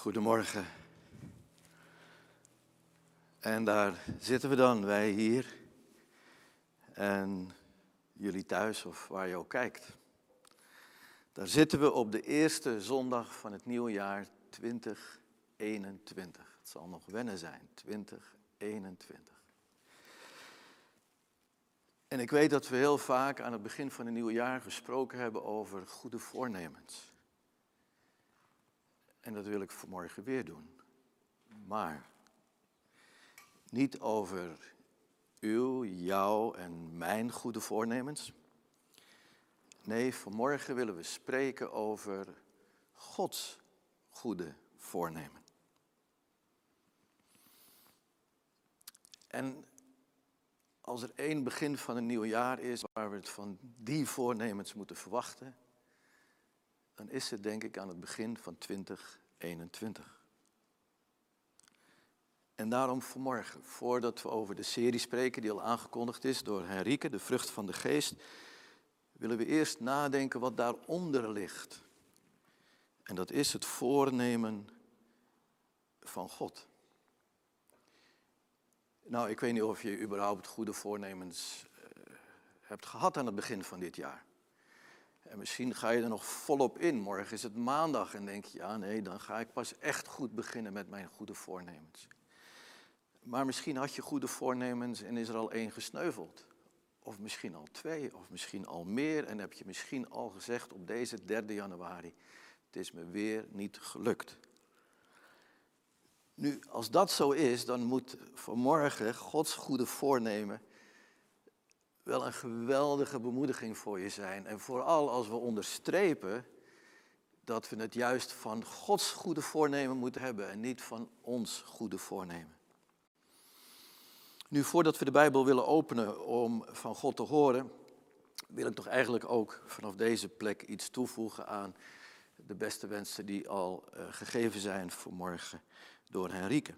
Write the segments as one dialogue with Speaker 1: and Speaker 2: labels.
Speaker 1: Goedemorgen. En daar zitten we dan, wij hier. En jullie thuis of waar je ook kijkt. Daar zitten we op de eerste zondag van het nieuwe jaar 2021. Het zal nog wennen zijn, 2021. En ik weet dat we heel vaak aan het begin van het nieuwe jaar gesproken hebben over goede voornemens. En dat wil ik vanmorgen weer doen. Maar niet over uw, jouw en mijn goede voornemens. Nee, vanmorgen willen we spreken over Gods goede voornemen. En als er één begin van een nieuw jaar is waar we het van die voornemens moeten verwachten, dan is het denk ik aan het begin van 2021. En daarom vanmorgen, voordat we over de serie spreken die al aangekondigd is door Henrike, de vrucht van de geest, willen we eerst nadenken wat daaronder ligt. En dat is het voornemen van God. Nou, ik weet niet of je überhaupt goede voornemens uh, hebt gehad aan het begin van dit jaar. En misschien ga je er nog volop in. Morgen is het maandag en denk je, ja nee, dan ga ik pas echt goed beginnen met mijn goede voornemens. Maar misschien had je goede voornemens en is er al één gesneuveld. Of misschien al twee, of misschien al meer. En heb je misschien al gezegd op deze 3 januari, het is me weer niet gelukt. Nu, als dat zo is, dan moet vanmorgen Gods goede voornemen wel een geweldige bemoediging voor je zijn. En vooral als we onderstrepen dat we het juist van Gods goede voornemen moeten hebben en niet van ons goede voornemen. Nu, voordat we de Bijbel willen openen om van God te horen, wil ik toch eigenlijk ook vanaf deze plek iets toevoegen aan de beste wensen die al uh, gegeven zijn voor morgen door Henrike.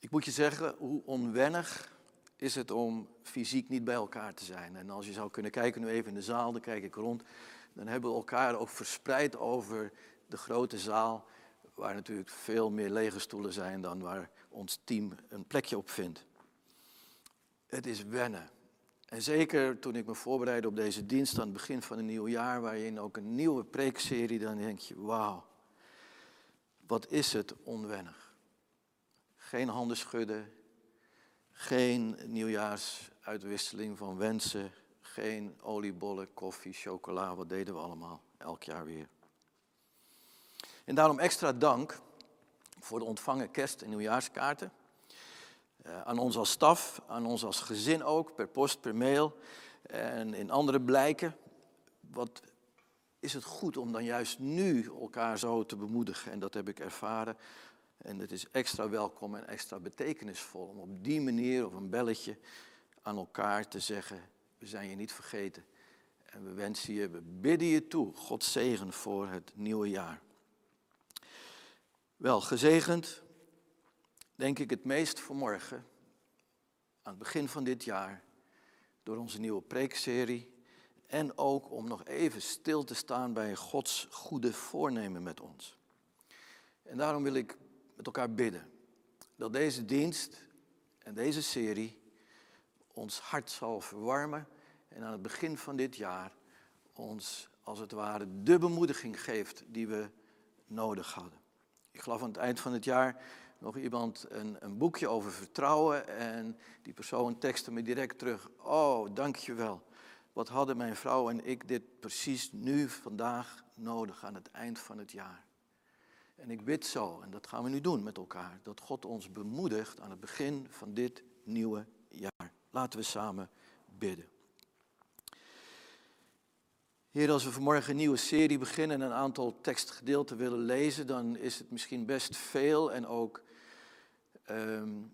Speaker 1: Ik moet je zeggen hoe onwennig is het om fysiek niet bij elkaar te zijn. En als je zou kunnen kijken nu even in de zaal, dan kijk ik rond, dan hebben we elkaar ook verspreid over de grote zaal, waar natuurlijk veel meer lege stoelen zijn dan waar ons team een plekje op vindt. Het is wennen. En zeker toen ik me voorbereidde op deze dienst aan het begin van een nieuw jaar, waarin ook een nieuwe preekserie, dan denk je, wauw, wat is het onwennig. Geen handen schudden, geen nieuwjaarsuitwisseling van wensen, geen oliebollen, koffie, chocola, wat deden we allemaal, elk jaar weer. En daarom extra dank voor de ontvangen kerst- en nieuwjaarskaarten. Uh, aan ons als staf, aan ons als gezin ook, per post, per mail en in andere blijken. Wat is het goed om dan juist nu elkaar zo te bemoedigen? En dat heb ik ervaren en het is extra welkom en extra betekenisvol om op die manier of een belletje aan elkaar te zeggen, we zijn je niet vergeten. En we wensen je, we bidden je toe, God zegen voor het nieuwe jaar. Wel, gezegend, denk ik het meest vanmorgen, aan het begin van dit jaar, door onze nieuwe preekserie. En ook om nog even stil te staan bij Gods goede voornemen met ons. En daarom wil ik met elkaar bidden. Dat deze dienst en deze serie ons hart zal verwarmen en aan het begin van dit jaar ons als het ware de bemoediging geeft die we nodig hadden. Ik geloof aan het eind van het jaar nog iemand een, een boekje over vertrouwen en die persoon tekstte me direct terug. Oh, dankjewel. Wat hadden mijn vrouw en ik dit precies nu, vandaag nodig aan het eind van het jaar. En ik bid zo, en dat gaan we nu doen met elkaar, dat God ons bemoedigt aan het begin van dit nieuwe jaar. Laten we samen bidden. Heer, als we vanmorgen een nieuwe serie beginnen en een aantal tekstgedeelten willen lezen, dan is het misschien best veel en ook um,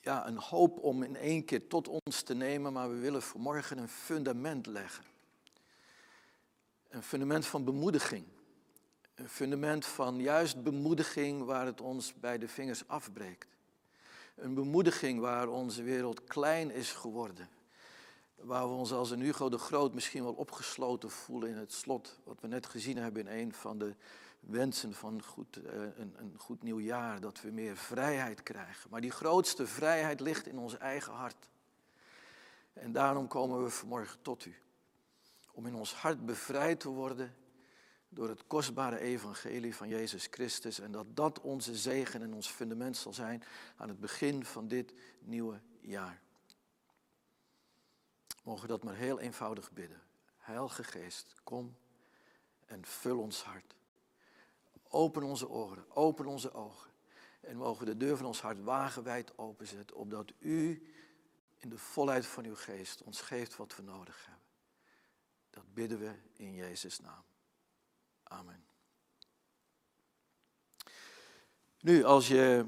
Speaker 1: ja, een hoop om in één keer tot ons te nemen, maar we willen vanmorgen een fundament leggen. Een fundament van bemoediging. Een fundament van juist bemoediging waar het ons bij de vingers afbreekt. Een bemoediging waar onze wereld klein is geworden. Waar we ons als een Hugo de Groot misschien wel opgesloten voelen in het slot. Wat we net gezien hebben in een van de wensen van goed, eh, een, een goed nieuw jaar, dat we meer vrijheid krijgen. Maar die grootste vrijheid ligt in ons eigen hart. En daarom komen we vanmorgen tot u. Om in ons hart bevrijd te worden door het kostbare evangelie van Jezus Christus. En dat dat onze zegen en ons fundament zal zijn aan het begin van dit nieuwe jaar. Mogen we dat maar heel eenvoudig bidden. Heilige Geest, kom en vul ons hart. Open onze oren, open onze ogen. En mogen de deur van ons hart wagenwijd openzetten, opdat u in de volheid van uw geest ons geeft wat we nodig hebben. Dat bidden we in Jezus' naam. Amen. Nu, als je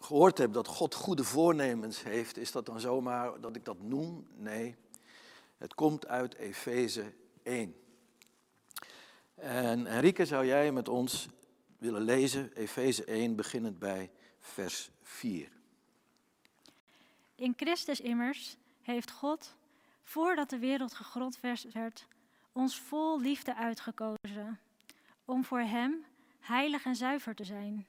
Speaker 1: gehoord hebt dat God goede voornemens heeft, is dat dan zomaar dat ik dat noem? Nee, het komt uit Efeze 1. En Henrike, zou jij met ons willen lezen, Efeze 1, beginnend bij vers 4.
Speaker 2: In Christus immers heeft God, voordat de wereld gegrond werd, ons vol liefde uitgekozen, om voor Hem heilig en zuiver te zijn.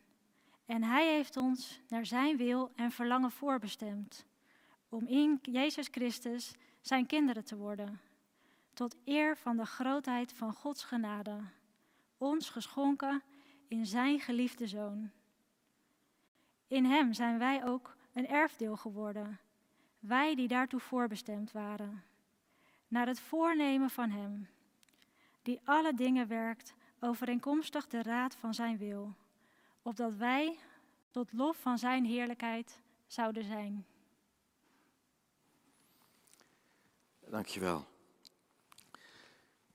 Speaker 2: En Hij heeft ons naar Zijn wil en verlangen voorbestemd, om in Jezus Christus Zijn kinderen te worden, tot eer van de grootheid van Gods genade, ons geschonken in Zijn geliefde Zoon. In Hem zijn wij ook een erfdeel geworden, wij die daartoe voorbestemd waren, naar het voornemen van Hem, die alle dingen werkt overeenkomstig de raad van Zijn wil, opdat wij tot lof van Zijn heerlijkheid zouden zijn.
Speaker 1: Dankjewel.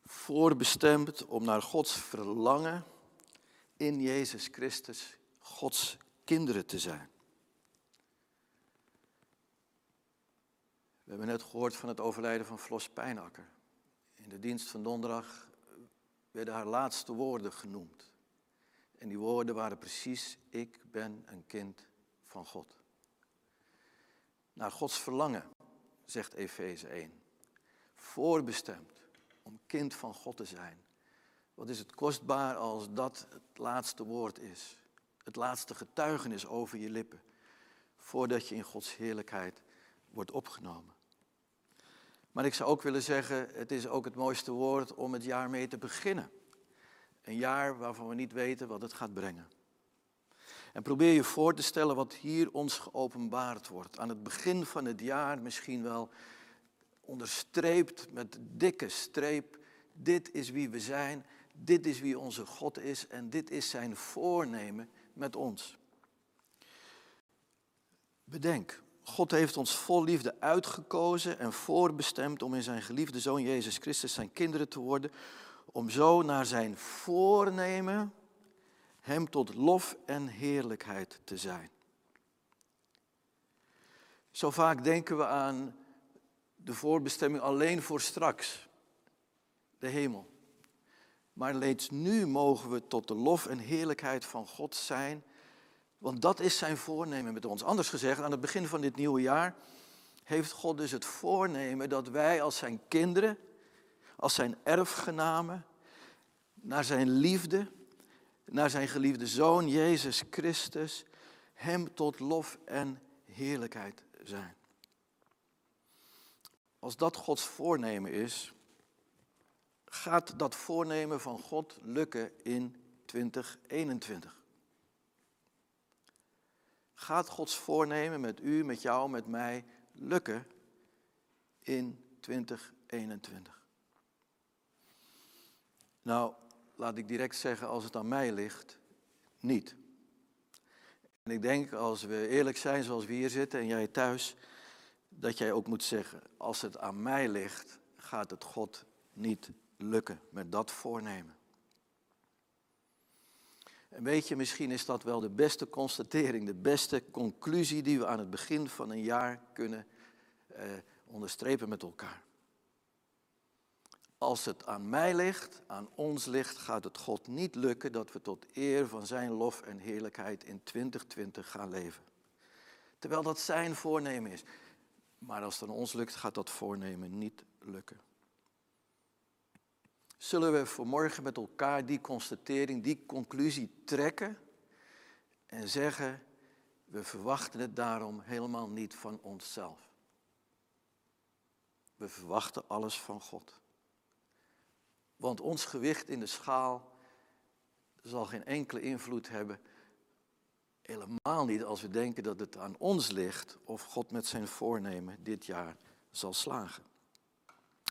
Speaker 1: Voorbestemd om naar Gods verlangen in Jezus Christus Gods kinderen te zijn. We hebben net gehoord van het overlijden van Flos Pijnakker. In de dienst van donderdag werden haar laatste woorden genoemd. En die woorden waren precies, ik ben een kind van God. Naar Gods verlangen, zegt Efeze 1. Voorbestemd om kind van God te zijn. Wat is het kostbaar als dat het laatste woord is. Het laatste getuigenis over je lippen. Voordat je in Gods heerlijkheid wordt opgenomen. Maar ik zou ook willen zeggen, het is ook het mooiste woord om het jaar mee te beginnen. Een jaar waarvan we niet weten wat het gaat brengen. En probeer je voor te stellen wat hier ons geopenbaard wordt. Aan het begin van het jaar misschien wel onderstreept met dikke streep. Dit is wie we zijn, dit is wie onze God is en dit is zijn voornemen met ons. Bedenk, God heeft ons vol liefde uitgekozen en voorbestemd om in zijn geliefde Zoon Jezus Christus zijn kinderen te worden, om zo naar zijn voornemen hem tot lof en heerlijkheid te zijn. Zo vaak denken we aan de voorbestemming alleen voor straks, de hemel. Maar reeds nu mogen we tot de lof en heerlijkheid van God zijn want dat is zijn voornemen met ons. Anders gezegd, aan het begin van dit nieuwe jaar heeft God dus het voornemen dat wij als zijn kinderen, als zijn erfgenamen, naar zijn liefde, naar zijn geliefde zoon Jezus Christus, hem tot lof en heerlijkheid zijn. Als dat Gods voornemen is, gaat dat voornemen van God lukken in 2021 gaat Gods voornemen met u, met jou, met mij lukken in 2021? Nou, laat ik direct zeggen, als het aan mij ligt, niet. En ik denk, als we eerlijk zijn zoals we hier zitten en jij thuis, dat jij ook moet zeggen, als het aan mij ligt, gaat het God niet lukken met dat voornemen. En weet je, misschien is dat wel de beste constatering, de beste conclusie die we aan het begin van een jaar kunnen eh, onderstrepen met elkaar. Als het aan mij ligt, aan ons ligt, gaat het God niet lukken dat we tot eer van Zijn lof en heerlijkheid in 2020 gaan leven. Terwijl dat Zijn voornemen is. Maar als het aan ons lukt, gaat dat voornemen niet lukken. Zullen we vanmorgen met elkaar die constatering, die conclusie trekken en zeggen, we verwachten het daarom helemaal niet van onszelf. We verwachten alles van God. Want ons gewicht in de schaal zal geen enkele invloed hebben. Helemaal niet als we denken dat het aan ons ligt of God met zijn voornemen dit jaar zal slagen.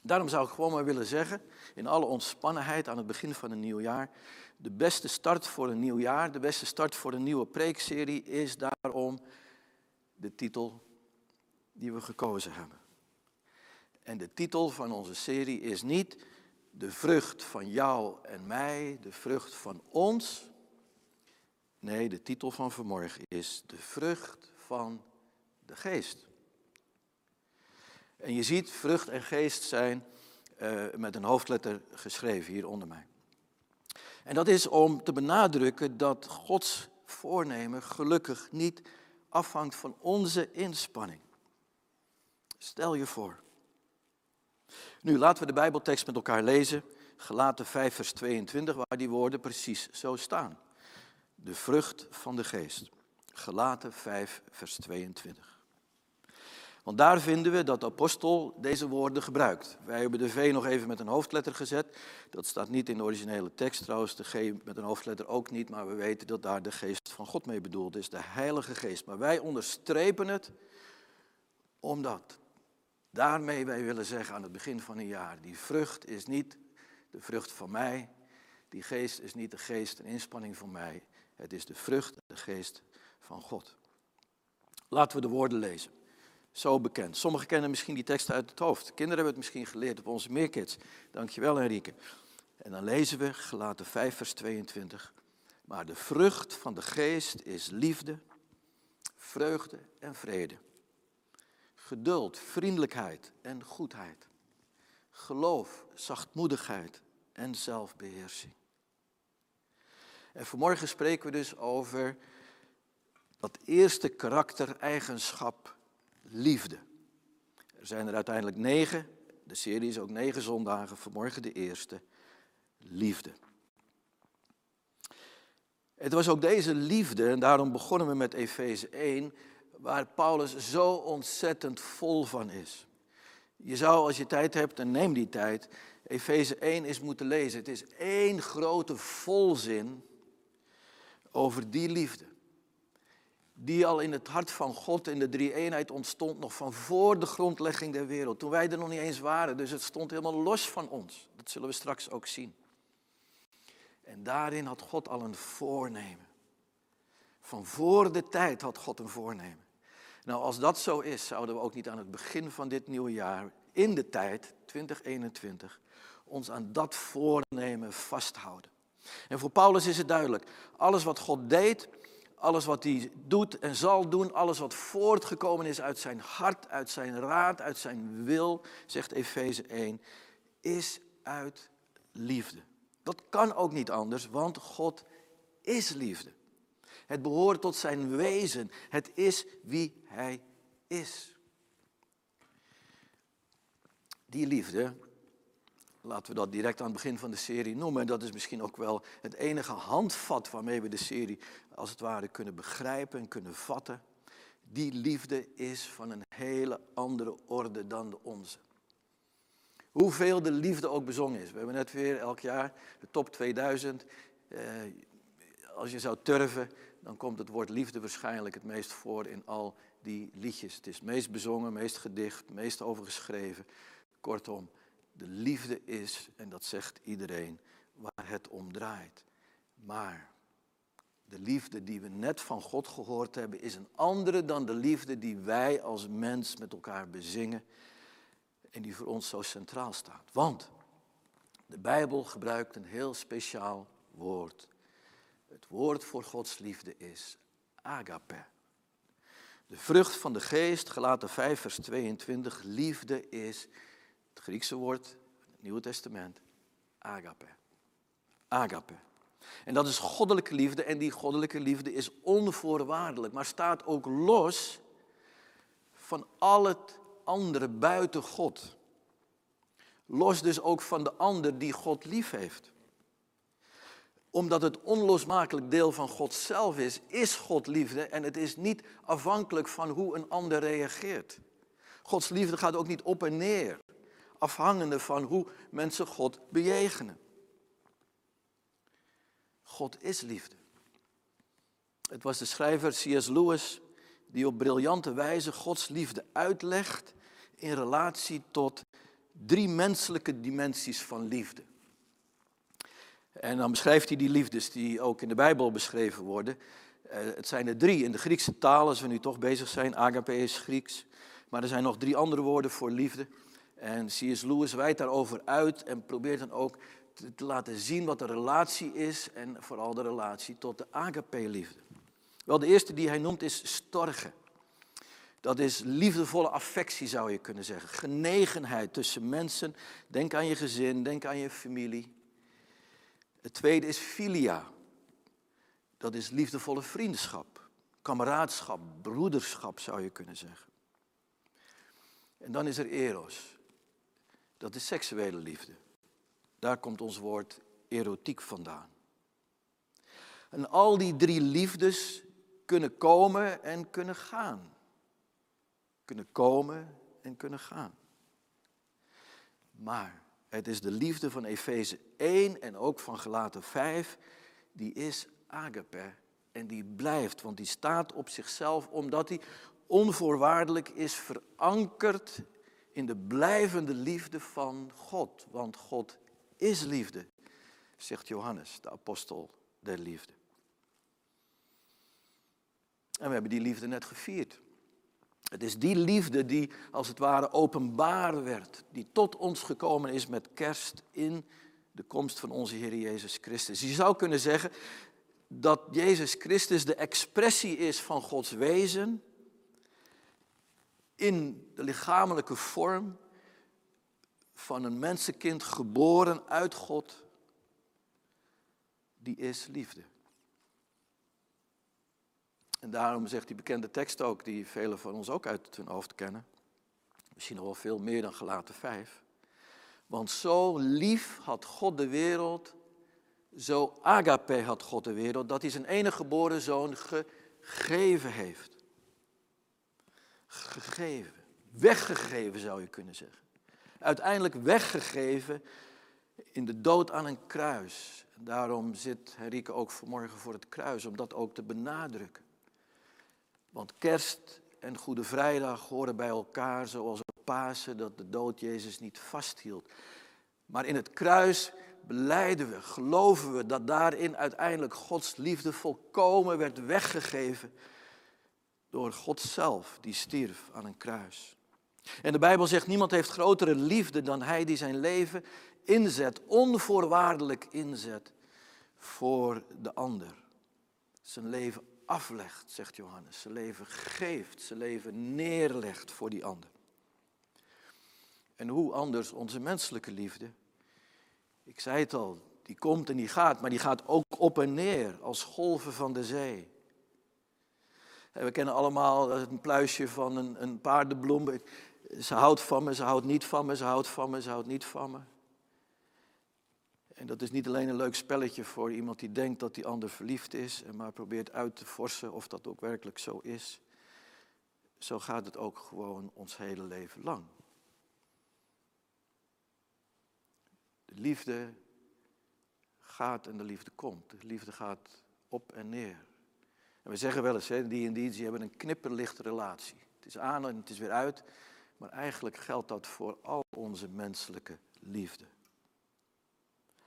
Speaker 1: Daarom zou ik gewoon maar willen zeggen, in alle ontspannenheid aan het begin van een nieuw jaar, de beste start voor een nieuw jaar, de beste start voor een nieuwe preekserie is daarom de titel die we gekozen hebben. En de titel van onze serie is niet de vrucht van jou en mij, de vrucht van ons. Nee, de titel van vanmorgen is de vrucht van de geest. En je ziet, vrucht en geest zijn uh, met een hoofdletter geschreven hier onder mij. En dat is om te benadrukken dat Gods voornemen gelukkig niet afhangt van onze inspanning. Stel je voor. Nu laten we de Bijbeltekst met elkaar lezen. Gelaten 5 vers 22, waar die woorden precies zo staan. De vrucht van de geest. Gelaten 5 vers 22. Want daar vinden we dat de apostel deze woorden gebruikt. Wij hebben de V nog even met een hoofdletter gezet. Dat staat niet in de originele tekst trouwens, de G met een hoofdletter ook niet, maar we weten dat daar de geest van God mee bedoeld is, de Heilige Geest. Maar wij onderstrepen het omdat daarmee wij willen zeggen aan het begin van een jaar, die vrucht is niet de vrucht van mij, die geest is niet de geest en inspanning van mij, het is de vrucht, de geest van God. Laten we de woorden lezen zo bekend. Sommigen kennen misschien die teksten uit het hoofd. Kinderen hebben het misschien geleerd op onze meerkids. Dankjewel Enrique. En dan lezen we gelaten 5 vers 22. Maar de vrucht van de geest is liefde, vreugde en vrede. Geduld, vriendelijkheid en goedheid. Geloof, zachtmoedigheid en zelfbeheersing. En vanmorgen spreken we dus over dat eerste karaktereigenschap liefde. Er zijn er uiteindelijk negen. De serie is ook negen zondagen. Vanmorgen de eerste. Liefde. Het was ook deze liefde, en daarom begonnen we met Efeze 1, waar Paulus zo ontzettend vol van is. Je zou, als je tijd hebt, en neem die tijd, Efeze 1 eens moeten lezen. Het is één grote volzin over die liefde die al in het hart van God in de drie-eenheid ontstond, nog van voor de grondlegging der wereld. Toen wij er nog niet eens waren, dus het stond helemaal los van ons. Dat zullen we straks ook zien. En daarin had God al een voornemen. Van voor de tijd had God een voornemen. Nou, als dat zo is, zouden we ook niet aan het begin van dit nieuwe jaar, in de tijd, 2021, ons aan dat voornemen vasthouden. En voor Paulus is het duidelijk, alles wat God deed, alles wat hij doet en zal doen, alles wat voortgekomen is uit zijn hart, uit zijn raad, uit zijn wil, zegt Efeze 1, is uit liefde. Dat kan ook niet anders, want God is liefde. Het behoort tot zijn wezen. Het is wie hij is. Die liefde laten we dat direct aan het begin van de serie noemen. Dat is misschien ook wel het enige handvat waarmee we de serie als het ware kunnen begrijpen en kunnen vatten. Die liefde is van een hele andere orde dan de onze. Hoeveel de liefde ook bezongen is. We hebben net weer elk jaar de top 2000. Eh, als je zou turven, dan komt het woord liefde waarschijnlijk het meest voor in al die liedjes. Het is het meest bezongen, meest gedicht, meest overgeschreven. Kortom, de liefde is, en dat zegt iedereen, waar het om draait. Maar de liefde die we net van God gehoord hebben, is een andere dan de liefde die wij als mens met elkaar bezingen en die voor ons zo centraal staat. Want de Bijbel gebruikt een heel speciaal woord. Het woord voor Gods liefde is agape. De vrucht van de geest, gelaten 5 vers 22, liefde is het Griekse woord, het Nieuwe Testament, agape. Agape. En dat is goddelijke liefde en die goddelijke liefde is onvoorwaardelijk, maar staat ook los van al het andere buiten God. Los dus ook van de ander die God lief heeft. Omdat het onlosmakelijk deel van God zelf is, is God liefde en het is niet afhankelijk van hoe een ander reageert. Gods liefde gaat ook niet op en neer, afhangende van hoe mensen God bejegenen. God is liefde. Het was de schrijver C.S. Lewis die op briljante wijze Gods liefde uitlegt in relatie tot drie menselijke dimensies van liefde. En dan beschrijft hij die liefdes die ook in de Bijbel beschreven worden. Eh, het zijn er drie in de Griekse taal, als we nu toch bezig zijn. Agape is Grieks. Maar er zijn nog drie andere woorden voor liefde. En C.S. Lewis wijdt daarover uit en probeert dan ook te laten zien wat de relatie is en vooral de relatie tot de agape-liefde. Wel, de eerste die hij noemt is storge. Dat is liefdevolle affectie, zou je kunnen zeggen. Genegenheid tussen mensen. Denk aan je gezin, denk aan je familie. Het tweede is filia. Dat is liefdevolle vriendschap, kameraadschap, broederschap, zou je kunnen zeggen. En dan is er eros. Dat is seksuele liefde. Daar komt ons woord erotiek vandaan. En al die drie liefdes kunnen komen en kunnen gaan. Kunnen komen en kunnen gaan. Maar het is de liefde van Efeze 1 en ook van Gelaten 5, die is agape en die blijft, want die staat op zichzelf omdat die onvoorwaardelijk is verankerd in de blijvende liefde van God. Want God is liefde, zegt Johannes, de apostel der liefde. En we hebben die liefde net gevierd. Het is die liefde die als het ware openbaar werd, die tot ons gekomen is met kerst in de komst van onze Heer Jezus Christus. Je zou kunnen zeggen dat Jezus Christus de expressie is van Gods wezen in de lichamelijke vorm van een mensenkind geboren uit God, die is liefde. En daarom zegt die bekende tekst ook, die velen van ons ook uit hun hoofd kennen, misschien nog wel veel meer dan gelaten vijf. Want zo lief had God de wereld, zo agape had God de wereld, dat hij zijn enige geboren zoon gegeven heeft. Gegeven, weggegeven zou je kunnen zeggen. Uiteindelijk weggegeven in de dood aan een kruis. Daarom zit Henrike ook vanmorgen voor het kruis, om dat ook te benadrukken. Want kerst en Goede Vrijdag horen bij elkaar, zoals op Pasen, dat de dood Jezus niet vasthield. Maar in het kruis beleiden we, geloven we dat daarin uiteindelijk Gods liefde volkomen werd weggegeven door God zelf, die stierf aan een kruis. En de Bijbel zegt, niemand heeft grotere liefde dan hij die zijn leven inzet, onvoorwaardelijk inzet voor de ander. Zijn leven aflegt, zegt Johannes. Zijn leven geeft, zijn leven neerlegt voor die ander. En hoe anders onze menselijke liefde? Ik zei het al, die komt en die gaat, maar die gaat ook op en neer als golven van de zee. We kennen allemaal een pluisje van een, een paardenbloem. Ze houdt van me, ze houdt niet van me, ze houdt van me, ze houdt niet van me. En dat is niet alleen een leuk spelletje voor iemand die denkt dat die ander verliefd is, maar probeert uit te forsen of dat ook werkelijk zo is. Zo gaat het ook gewoon ons hele leven lang. De liefde gaat en de liefde komt. De liefde gaat op en neer. En we zeggen wel eens, hè, die en die, hebben een knipperlichte relatie. Het is aan en het is weer uit. Maar eigenlijk geldt dat voor al onze menselijke liefde.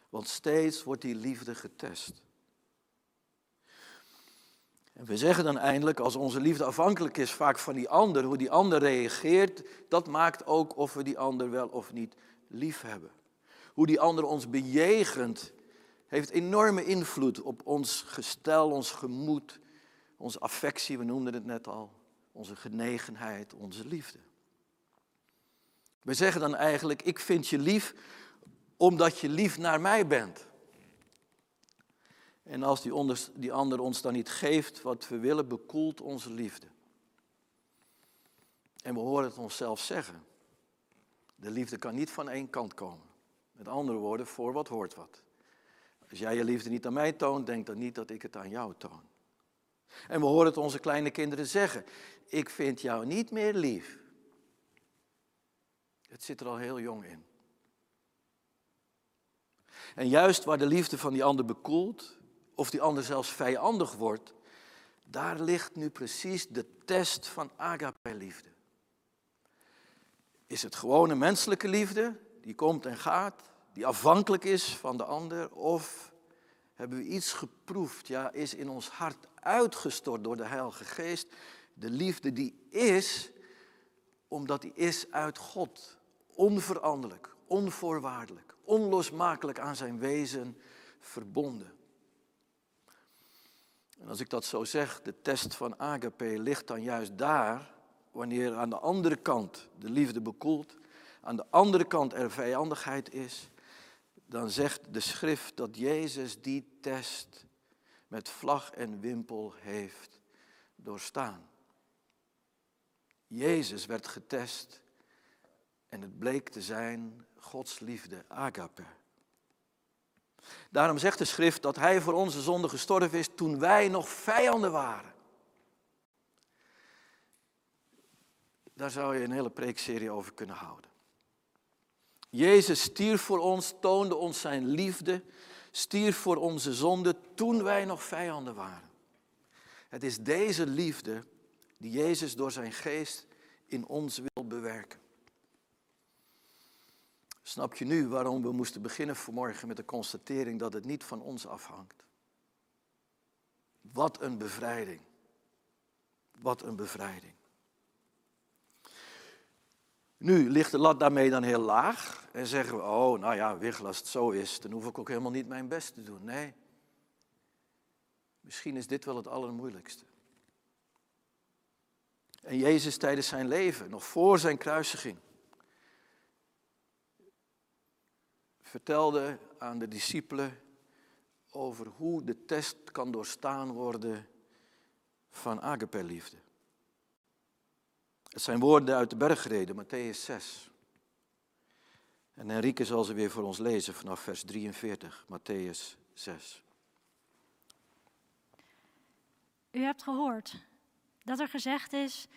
Speaker 1: Want steeds wordt die liefde getest. En we zeggen dan eindelijk, als onze liefde afhankelijk is vaak van die ander, hoe die ander reageert, dat maakt ook of we die ander wel of niet lief hebben. Hoe die ander ons bejegent, heeft enorme invloed op ons gestel, ons gemoed, onze affectie, we noemden het net al, onze genegenheid, onze liefde. We zeggen dan eigenlijk, ik vind je lief omdat je lief naar mij bent. En als die, onder, die ander ons dan niet geeft wat we willen, bekoelt onze liefde. En we horen het onszelf zeggen. De liefde kan niet van één kant komen. Met andere woorden, voor wat hoort wat. Als jij je liefde niet aan mij toont, denk dan niet dat ik het aan jou toon. En we horen het onze kleine kinderen zeggen. Ik vind jou niet meer lief. Het zit er al heel jong in. En juist waar de liefde van die ander bekoelt, of die ander zelfs vijandig wordt, daar ligt nu precies de test van agape-liefde. Is het gewone menselijke liefde, die komt en gaat, die afhankelijk is van de ander, of hebben we iets geproefd, ja, is in ons hart uitgestort door de Heilige Geest, de liefde die is, omdat die is uit God, onveranderlijk, onvoorwaardelijk, onlosmakelijk aan zijn wezen verbonden. En als ik dat zo zeg, de test van agape ligt dan juist daar, wanneer aan de andere kant de liefde bekoelt, aan de andere kant er vijandigheid is, dan zegt de schrift dat Jezus die test met vlag en wimpel heeft doorstaan. Jezus werd getest en het bleek te zijn Gods liefde, agape. Daarom zegt de schrift dat hij voor onze zonde gestorven is toen wij nog vijanden waren. Daar zou je een hele preekserie over kunnen houden. Jezus stierf voor ons, toonde ons zijn liefde, stierf voor onze zonde toen wij nog vijanden waren. Het is deze liefde die Jezus door zijn geest in ons wil bewerken. Snap je nu waarom we moesten beginnen vanmorgen met de constatering dat het niet van ons afhangt? Wat een bevrijding. Wat een bevrijding. Nu ligt de lat daarmee dan heel laag en zeggen we, oh nou ja, Wiggel, als het zo is, dan hoef ik ook helemaal niet mijn best te doen. Nee, misschien is dit wel het allermoeilijkste. En Jezus tijdens zijn leven, nog voor zijn kruisiging, vertelde aan de discipelen over hoe de test kan doorstaan worden van agape-liefde. Het zijn woorden uit de bergreden, Matthäus 6. En Enrique zal ze weer voor ons lezen vanaf vers 43, Matthäus 6.
Speaker 2: U hebt gehoord dat er gezegd is,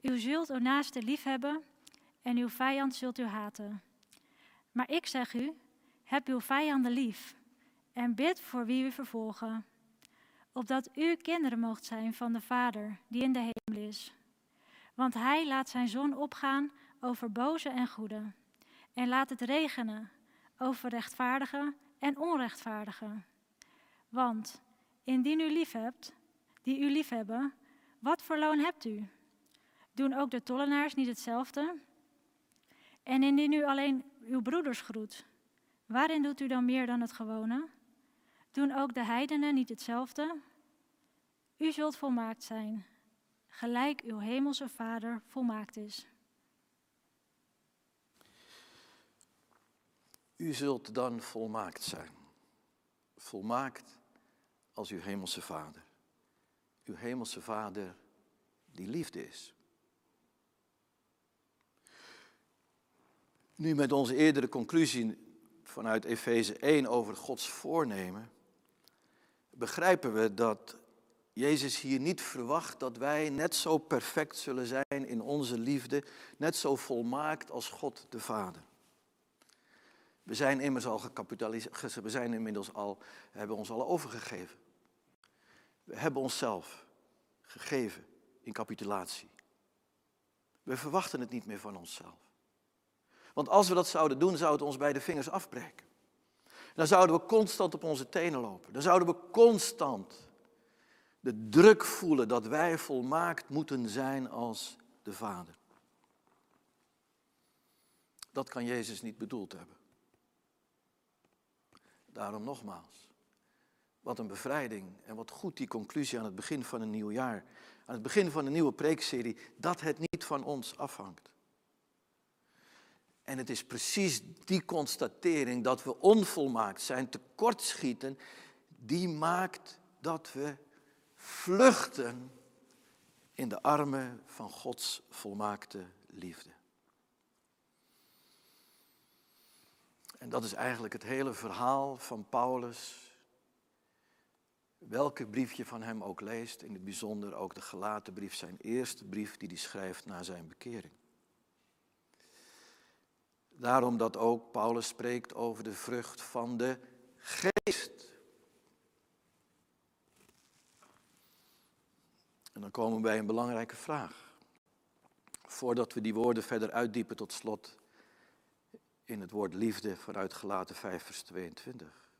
Speaker 2: u zult uw naaste lief hebben en uw vijand zult u haten. Maar ik zeg u, heb uw vijanden lief en bid voor wie u vervolgen, opdat u kinderen moogt zijn van de Vader die in de hemel is. Want hij laat zijn zon opgaan over boze en goede en laat het regenen over rechtvaardigen en onrechtvaardigen. Want indien u lief hebt, die u lief hebben, wat voor loon hebt u? Doen ook de tollenaars niet hetzelfde? En indien u alleen uw broeders groet, waarin doet u dan meer dan het gewone? Doen ook de heidenen niet hetzelfde? U zult volmaakt zijn, gelijk uw hemelse Vader volmaakt is.
Speaker 1: U zult dan volmaakt zijn. Volmaakt als uw hemelse Vader. Uw hemelse Vader die liefde is. Nu met onze eerdere conclusie vanuit Efeze 1 over Gods voornemen, begrijpen we dat Jezus hier niet verwacht dat wij net zo perfect zullen zijn in onze liefde, net zo volmaakt als God de Vader. We zijn immers al gecapitaliseerd, we zijn inmiddels al, hebben ons al overgegeven. We hebben onszelf gegeven in capitulatie. We verwachten het niet meer van onszelf. Want als we dat zouden doen, zou het ons bij de vingers afbreken. Dan zouden we constant op onze tenen lopen. Dan zouden we constant de druk voelen dat wij volmaakt moeten zijn als de Vader. Dat kan Jezus niet bedoeld hebben. Daarom nogmaals, wat een bevrijding en wat goed die conclusie aan het begin van een nieuw jaar, aan het begin van een nieuwe preekserie, dat het niet van ons afhangt. En het is precies die constatering dat we onvolmaakt zijn, tekortschieten, die maakt dat we vluchten in de armen van Gods volmaakte liefde. En dat is eigenlijk het hele verhaal van Paulus. Welke brief je van hem ook leest, in het bijzonder ook de gelaten brief, zijn eerste brief die hij schrijft na zijn bekering. Daarom dat ook Paulus spreekt over de vrucht van de geest. En dan komen we bij een belangrijke vraag. Voordat we die woorden verder uitdiepen tot slot in het woord liefde vanuit gelaten 5 vers 22.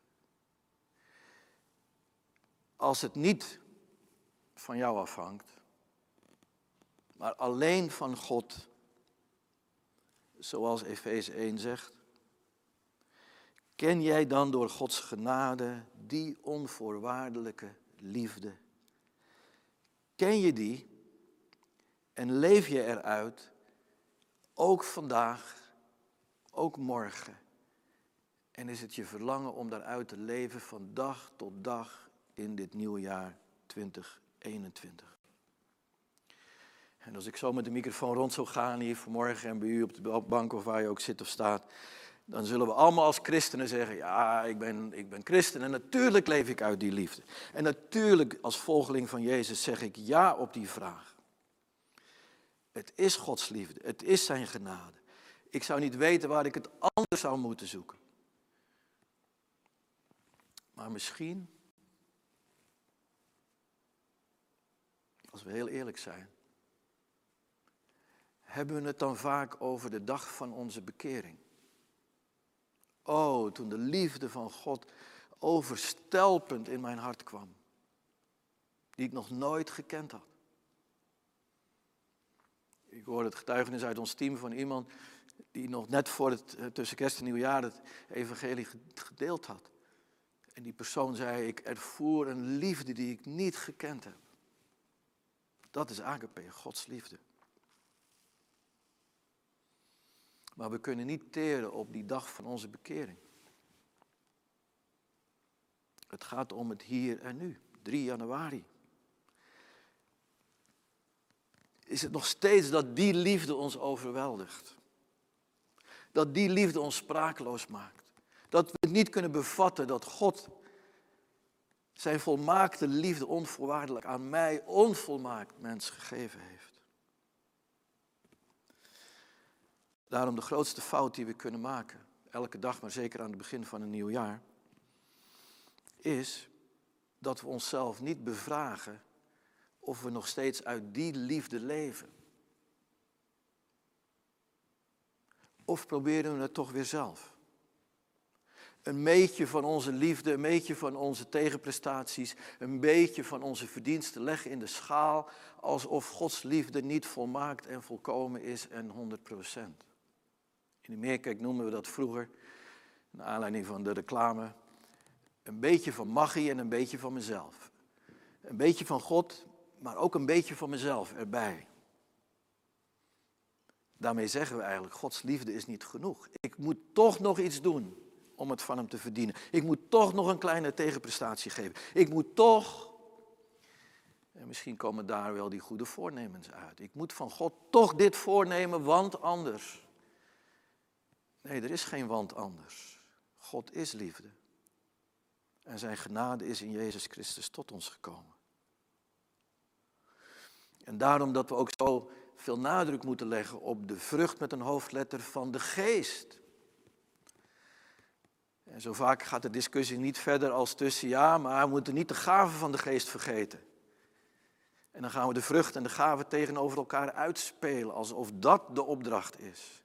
Speaker 1: Als het niet van jou afhangt, maar alleen van God, zoals Efeze 1 zegt, ken jij dan door Gods genade die onvoorwaardelijke liefde? Ken je die en leef je eruit, ook vandaag, ook morgen? En is het je verlangen om daaruit te leven van dag tot dag in dit nieuwe jaar 2021? En als ik zo met de microfoon rond zou gaan hier vanmorgen en bij u op de bank of waar je ook zit of staat, dan zullen we allemaal als christenen zeggen, ja, ik ben, ik ben christen en natuurlijk leef ik uit die liefde. En natuurlijk als volgeling van Jezus zeg ik ja op die vraag. Het is Gods liefde, het is zijn genade. Ik zou niet weten waar ik het anders zou moeten zoeken. Maar misschien, als we heel eerlijk zijn, hebben we het dan vaak over de dag van onze bekering. Oh, toen de liefde van God overstelpend in mijn hart kwam, die ik nog nooit gekend had. Ik hoorde het getuigenis uit ons team van iemand die nog net voor het eh, tussen kerst en nieuwjaar het evangelie gedeeld had. En die persoon zei, ik ervoer een liefde die ik niet gekend heb. Dat is agape, Gods liefde. Maar we kunnen niet teren op die dag van onze bekering. Het gaat om het hier en nu, 3 januari. Is het nog steeds dat die liefde ons overweldigt? Dat die liefde ons sprakeloos maakt? Dat we het niet kunnen bevatten dat God zijn volmaakte liefde onvoorwaardelijk aan mij, onvolmaakt mens, gegeven heeft? Daarom de grootste fout die we kunnen maken, elke dag, maar zeker aan het begin van een nieuw jaar, is dat we onszelf niet bevragen of we nog steeds uit die liefde leven. Of proberen we het toch weer zelf? Een beetje van onze liefde, een beetje van onze tegenprestaties, een beetje van onze verdiensten leggen in de schaal alsof Gods liefde niet volmaakt en volkomen is en 100 procent. In de meerkijk noemen we dat vroeger, naar aanleiding van de reclame, een beetje van magie en een beetje van mezelf. Een beetje van God, maar ook een beetje van mezelf erbij. Daarmee zeggen we eigenlijk, Gods liefde is niet genoeg. Ik moet toch nog iets doen om het van Hem te verdienen. Ik moet toch nog een kleine tegenprestatie geven. Ik moet toch, en misschien komen daar wel die goede voornemens uit. Ik moet van God toch dit voornemen, want anders. Nee, er is geen want anders. God is liefde. En zijn genade is in Jezus Christus tot ons gekomen. En daarom dat we ook zo veel nadruk moeten leggen op de vrucht met een hoofdletter van de geest. En zo vaak gaat de discussie niet verder als tussen ja, maar we moeten niet de gaven van de geest vergeten. En dan gaan we de vrucht en de gaven tegenover elkaar uitspelen, alsof dat de opdracht is.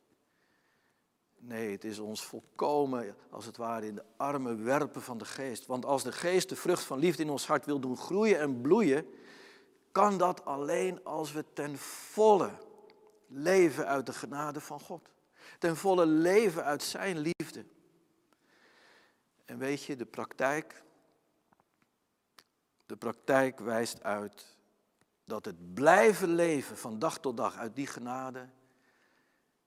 Speaker 1: Nee, het is ons volkomen, als het ware, in de armen werpen van de geest. Want als de geest de vrucht van liefde in ons hart wil doen groeien en bloeien, kan dat alleen als we ten volle leven uit de genade van God. Ten volle leven uit Zijn liefde. En weet je, de praktijk, de praktijk wijst uit dat het blijven leven van dag tot dag uit die genade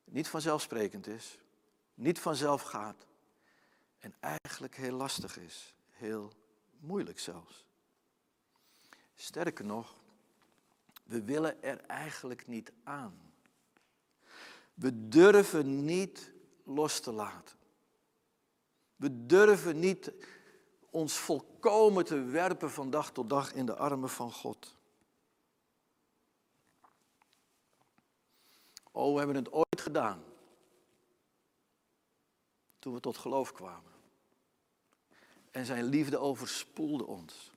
Speaker 1: niet vanzelfsprekend is niet vanzelf gaat en eigenlijk heel lastig is, heel moeilijk zelfs. Sterker nog, we willen er eigenlijk niet aan. We durven niet los te laten. We durven niet ons volkomen te werpen van dag tot dag in de armen van God. Oh, we hebben het ooit gedaan. Toen we tot geloof kwamen. En zijn liefde overspoelde ons.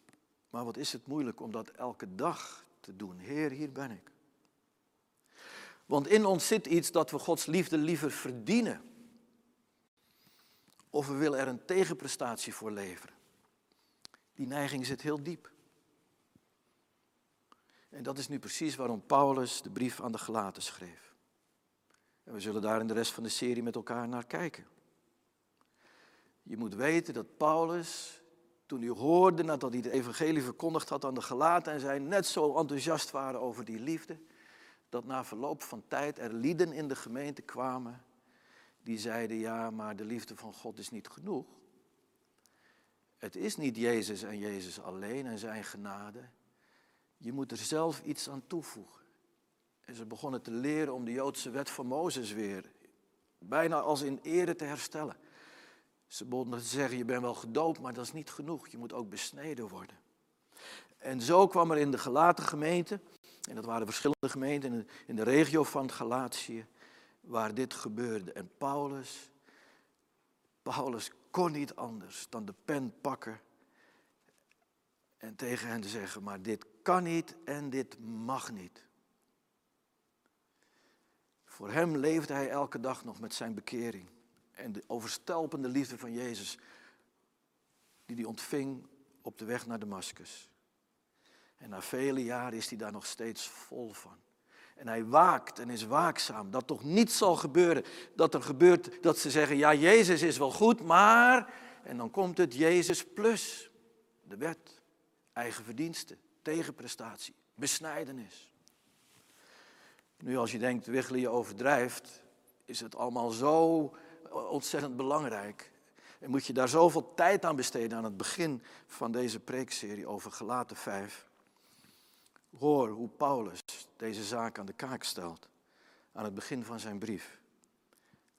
Speaker 1: Maar wat is het moeilijk om dat elke dag te doen. Heer, hier ben ik. Want in ons zit iets dat we Gods liefde liever verdienen. Of we willen er een tegenprestatie voor leveren. Die neiging zit heel diep. En dat is nu precies waarom Paulus de brief aan de Galaten schreef. En we zullen daar in de rest van de serie met elkaar naar kijken. Je moet weten dat Paulus, toen hij hoorde nadat hij de evangelie verkondigd had aan de Galaten en zij net zo enthousiast waren over die liefde, dat na verloop van tijd er lieden in de gemeente kwamen die zeiden, ja, maar de liefde van God is niet genoeg. Het is niet Jezus en Jezus alleen en zijn genade. Je moet er zelf iets aan toevoegen. En ze begonnen te leren om de Joodse wet van Mozes weer, bijna als in ere te herstellen. Ze begonnen te zeggen, je bent wel gedoopt, maar dat is niet genoeg. Je moet ook besneden worden. En zo kwam er in de gelaten gemeente, en dat waren verschillende gemeenten in de, regio van Galatië, waar dit gebeurde. En Paulus, Paulus kon niet anders dan de pen pakken en tegen hen te zeggen, maar dit kan niet en dit mag niet. Voor hem leefde hij elke dag nog met zijn bekering en de overstelpende liefde van Jezus, die hij ontving op de weg naar Damascus. En na vele jaren is hij daar nog steeds vol van. En hij waakt en is waakzaam dat toch niet zal gebeuren. Dat er gebeurt dat ze zeggen, ja, Jezus is wel goed, maar... En dan komt het Jezus plus. De wet, eigen verdiensten, tegenprestatie, besnijdenis. Nu als je denkt, Wiggelen je overdrijft, is het allemaal zo ontzettend belangrijk. En moet je daar zoveel tijd aan besteden aan het begin van deze preekserie over Gelaten 5. Hoor hoe Paulus deze zaak aan de kaak stelt aan het begin van zijn brief.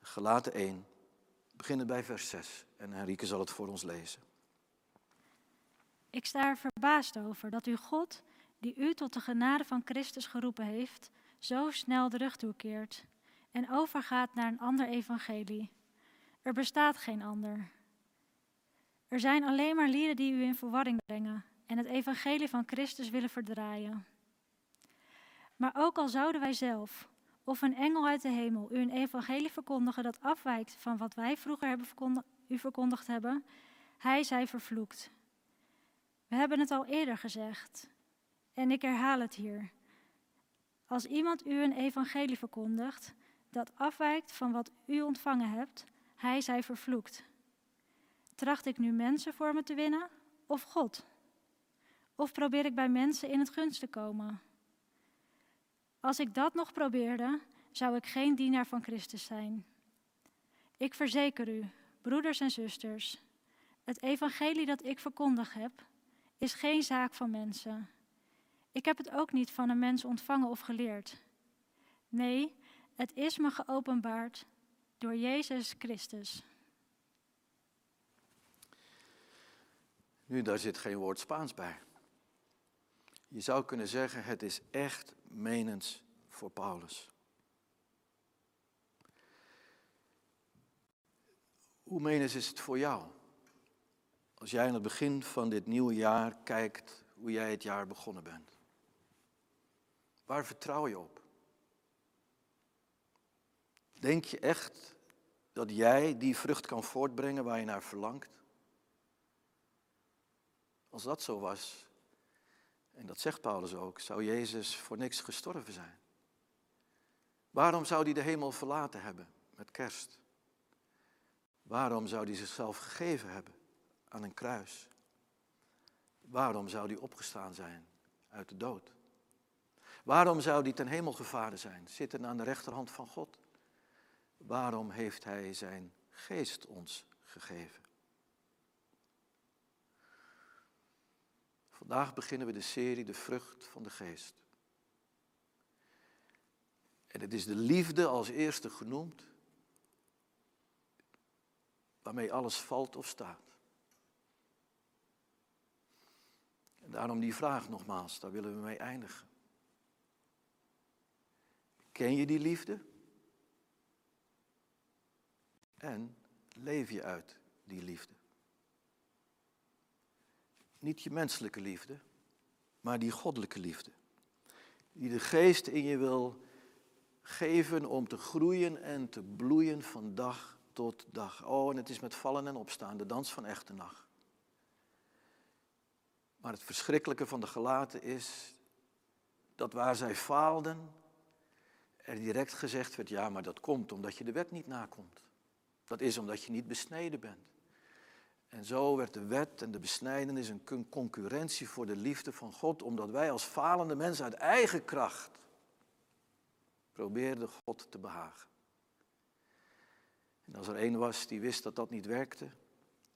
Speaker 1: Gelaten 1, beginnen bij vers 6 en Henrike zal het voor ons lezen.
Speaker 2: Ik sta er verbaasd over dat u God, die u tot de genade van Christus geroepen heeft, zo snel de rug toekeert en overgaat naar een ander evangelie. Er bestaat geen ander. Er zijn alleen maar lieden die u in verwarring brengen en het evangelie van Christus willen verdraaien. Maar ook al zouden wij zelf of een engel uit de hemel u een evangelie verkondigen dat afwijkt van wat wij vroeger hebben u verkondigd hebben, hij zij vervloekt. We hebben het al eerder gezegd en ik herhaal het hier. Als iemand u een evangelie verkondigt dat afwijkt van wat u ontvangen hebt, hij zij vervloekt. Tracht ik nu mensen voor me te winnen of God? Of probeer ik bij mensen in het gunst te komen? Als ik dat nog probeerde, zou ik geen dienaar van Christus zijn. Ik verzeker u, broeders en zusters, het evangelie dat ik verkondigd heb, is geen zaak van mensen. Ik heb het ook niet van een mens ontvangen of geleerd. Nee, het is me geopenbaard door Jezus Christus.
Speaker 1: Nu, daar zit geen woord Spaans bij. Je zou kunnen zeggen, het is echt menens voor Paulus. Hoe menens is het voor jou? Als jij aan het begin van dit nieuwe jaar kijkt hoe jij het jaar begonnen bent. Waar vertrouw je op? Denk je echt dat jij die vrucht kan voortbrengen waar je naar verlangt? Als dat zo was, en dat zegt Paulus ook, zou Jezus voor niks gestorven zijn. Waarom zou hij de hemel verlaten hebben met kerst? Waarom zou hij zichzelf gegeven hebben aan een kruis? Waarom zou hij opgestaan zijn uit de dood? Waarom zou hij ten hemel gevaren zijn, zitten aan de rechterhand van God? Waarom heeft hij zijn geest ons gegeven? Vandaag beginnen we de serie De vrucht van de geest. En het is de liefde als eerste genoemd, waarmee alles valt of staat. En daarom die vraag nogmaals, daar willen we mee eindigen. Ken je die liefde? En leef je uit die liefde? Niet je menselijke liefde, maar die goddelijke liefde. Die de geest in je wil geven om te groeien en te bloeien van dag tot dag. Oh, en het is met vallen en opstaan, de dans van echte nacht. Maar het verschrikkelijke van de gelaten is dat waar zij faalden, er direct gezegd werd, ja, maar dat komt omdat je de wet niet nakomt. Dat is omdat je niet besneden bent. En zo werd de wet en de besnijdenis een concurrentie voor de liefde van God, omdat wij als falende mensen uit eigen kracht probeerden God te behagen. En als er één was die wist dat dat niet werkte,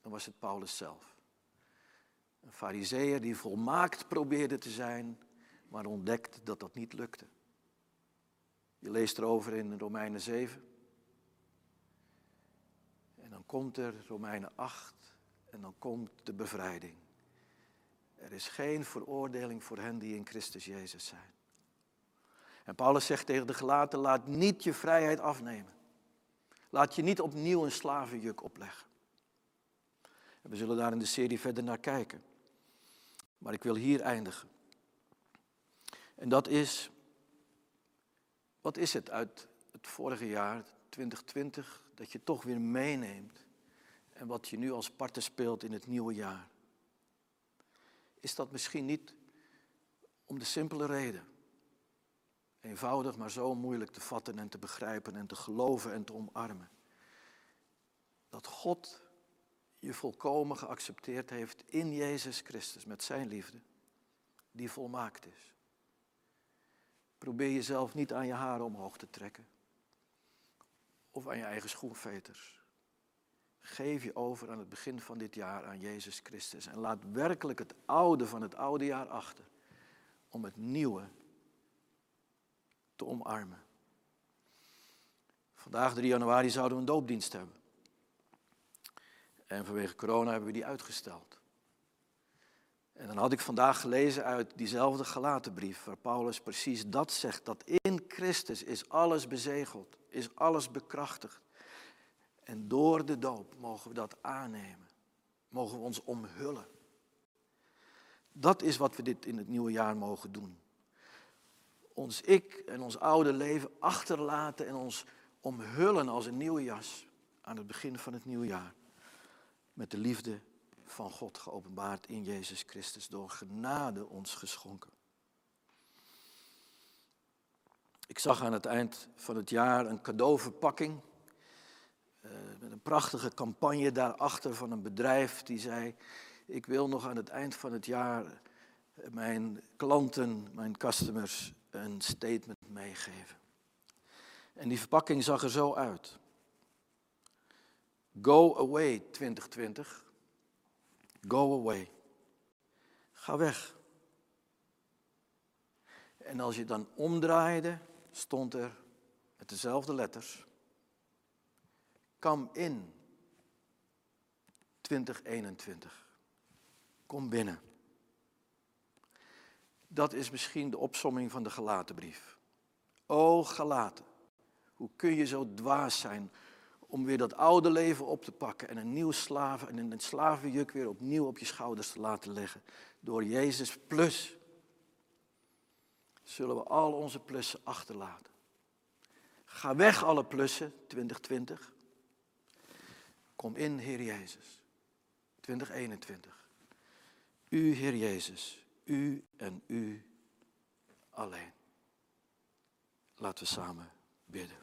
Speaker 1: dan was het Paulus zelf. Een fariseer die volmaakt probeerde te zijn, maar ontdekte dat dat niet lukte. Je leest erover in Romeinen 7. Komt er Romeinen 8 en dan komt de bevrijding. Er is geen veroordeling voor hen die in Christus Jezus zijn. En Paulus zegt tegen de gelaten, laat niet je vrijheid afnemen. Laat je niet opnieuw een slavenjuk opleggen. En we zullen daar in de serie verder naar kijken. Maar ik wil hier eindigen. En dat is, wat is het uit het vorige jaar, 2020, dat je toch weer meeneemt en wat je nu als parten speelt in het nieuwe jaar? Is dat misschien niet om de simpele reden, eenvoudig maar zo moeilijk te vatten en te begrijpen en te geloven en te omarmen, dat God je volkomen geaccepteerd heeft in Jezus Christus met zijn liefde, die volmaakt is. Probeer jezelf niet aan je haren omhoog te trekken of aan je eigen schoenveters. Geef je over aan het begin van dit jaar aan Jezus Christus en laat werkelijk het oude van het oude jaar achter om het nieuwe te omarmen. Vandaag 3 januari zouden we een doopdienst hebben. En vanwege corona hebben we die uitgesteld. En dan had ik vandaag gelezen uit diezelfde gelatenbrief, waar Paulus precies dat zegt, dat in Christus is alles bezegeld, is alles bekrachtigd. En door de doop mogen we dat aannemen, mogen we ons omhullen. Dat is wat we dit in het nieuwe jaar mogen doen. Ons ik en ons oude leven achterlaten en ons omhullen als een nieuwe jas aan het begin van het nieuwe jaar met de liefde van God geopenbaard in Jezus Christus, door genade ons geschonken. Ik zag aan het eind van het jaar een cadeauverpakking uh, met een prachtige campagne daarachter van een bedrijf die zei, ik wil nog aan het eind van het jaar mijn klanten, mijn customers een statement meegeven. En die verpakking zag er zo uit. Go away 2020. Go away. Ga weg. En als je dan omdraaide, stond er met dezelfde letters. Come in 2021. Kom binnen. Dat is misschien de opsomming van de gelatenbrief. O gelaten, hoe kun je zo dwaas zijn om weer dat oude leven op te pakken en een nieuw slaven en een slavenjuk weer opnieuw op je schouders te laten leggen. Door Jezus plus zullen we al onze plussen achterlaten. Ga weg alle plussen 2020. Kom in, Heer Jezus. 2021. U, Heer Jezus, u en u alleen. Laten we samen bidden.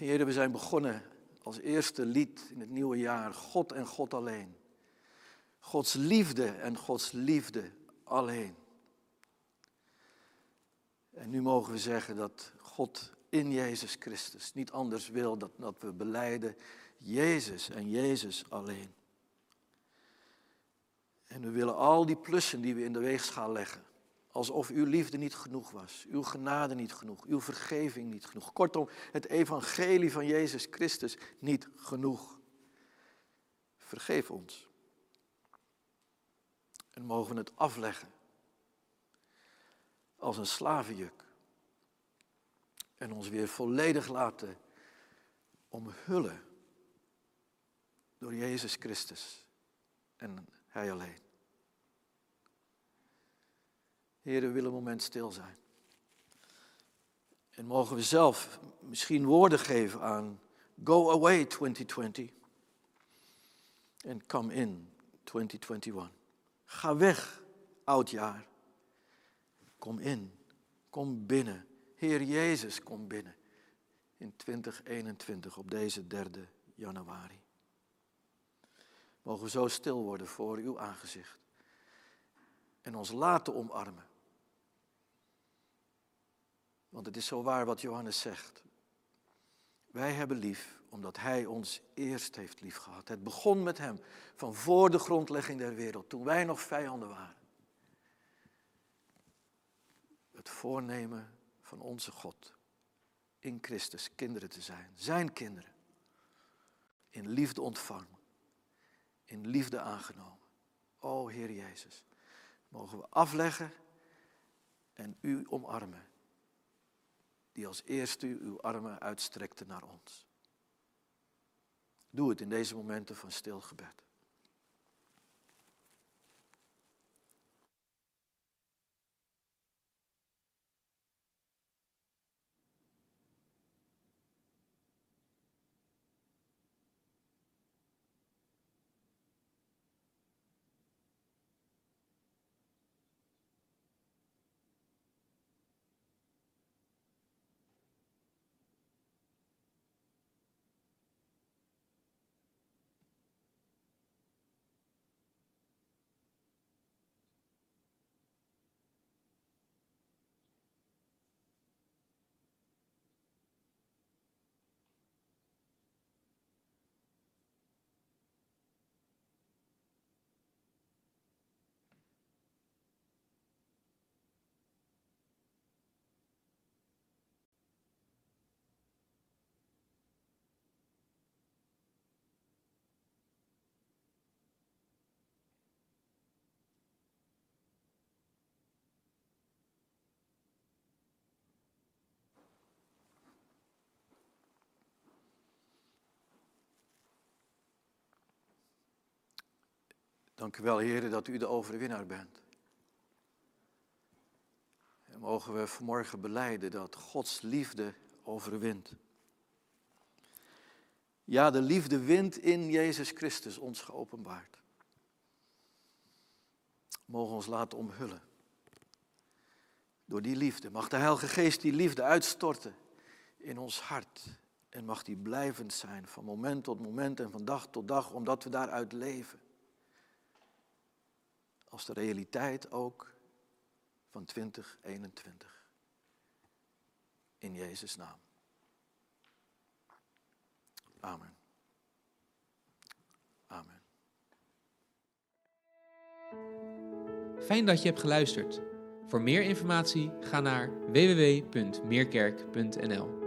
Speaker 1: Heren, we zijn begonnen als eerste lied in het nieuwe jaar. God en God alleen. Gods liefde en Gods liefde alleen. En nu mogen we zeggen dat God in Jezus Christus niet anders wil dan dat we beleiden Jezus en Jezus alleen. En we willen al die plussen die we in de weegschaal leggen, Alsof uw liefde niet genoeg was, uw genade niet genoeg, uw vergeving niet genoeg. Kortom, het evangelie van Jezus Christus niet genoeg. Vergeef ons. En mogen we het afleggen als een slavenjuk. En ons weer volledig laten omhullen door Jezus Christus en Hij alleen. Heer, we willen een moment stil zijn. En mogen we zelf misschien woorden geven aan Go away 2020 en come in 2021. Ga weg, oud jaar. Kom in, kom binnen. Heer Jezus, kom binnen in 2021 op deze 3 januari. Mogen we zo stil worden voor uw aangezicht en ons laten omarmen. Want het is zo waar wat Johannes zegt. Wij hebben lief omdat Hij ons eerst heeft lief gehad. Het begon met Hem van voor de grondlegging der wereld, toen wij nog vijanden waren. Het voornemen van onze God in Christus kinderen te zijn, Zijn kinderen. In liefde ontvangen, in liefde aangenomen. O Heer Jezus, mogen we afleggen en U omarmen die als eerste uw armen uitstrekte naar ons. Doe het in deze momenten van stil gebed. Dank u wel, heren, dat u de overwinnaar bent. En mogen we vanmorgen beleiden dat Gods liefde overwint. Ja, de liefde wint in Jezus Christus ons geopenbaard. Mogen ons laten omhullen. Door die liefde. Mag de Heilige Geest die liefde uitstorten in ons hart. En mag die blijvend zijn van moment tot moment en van dag tot dag, omdat we daaruit leven als de realiteit ook van 2021. In Jezus' naam. Amen. Amen.
Speaker 3: Fijn dat je hebt geluisterd. Voor meer informatie ga naar www.meerkerk.nl.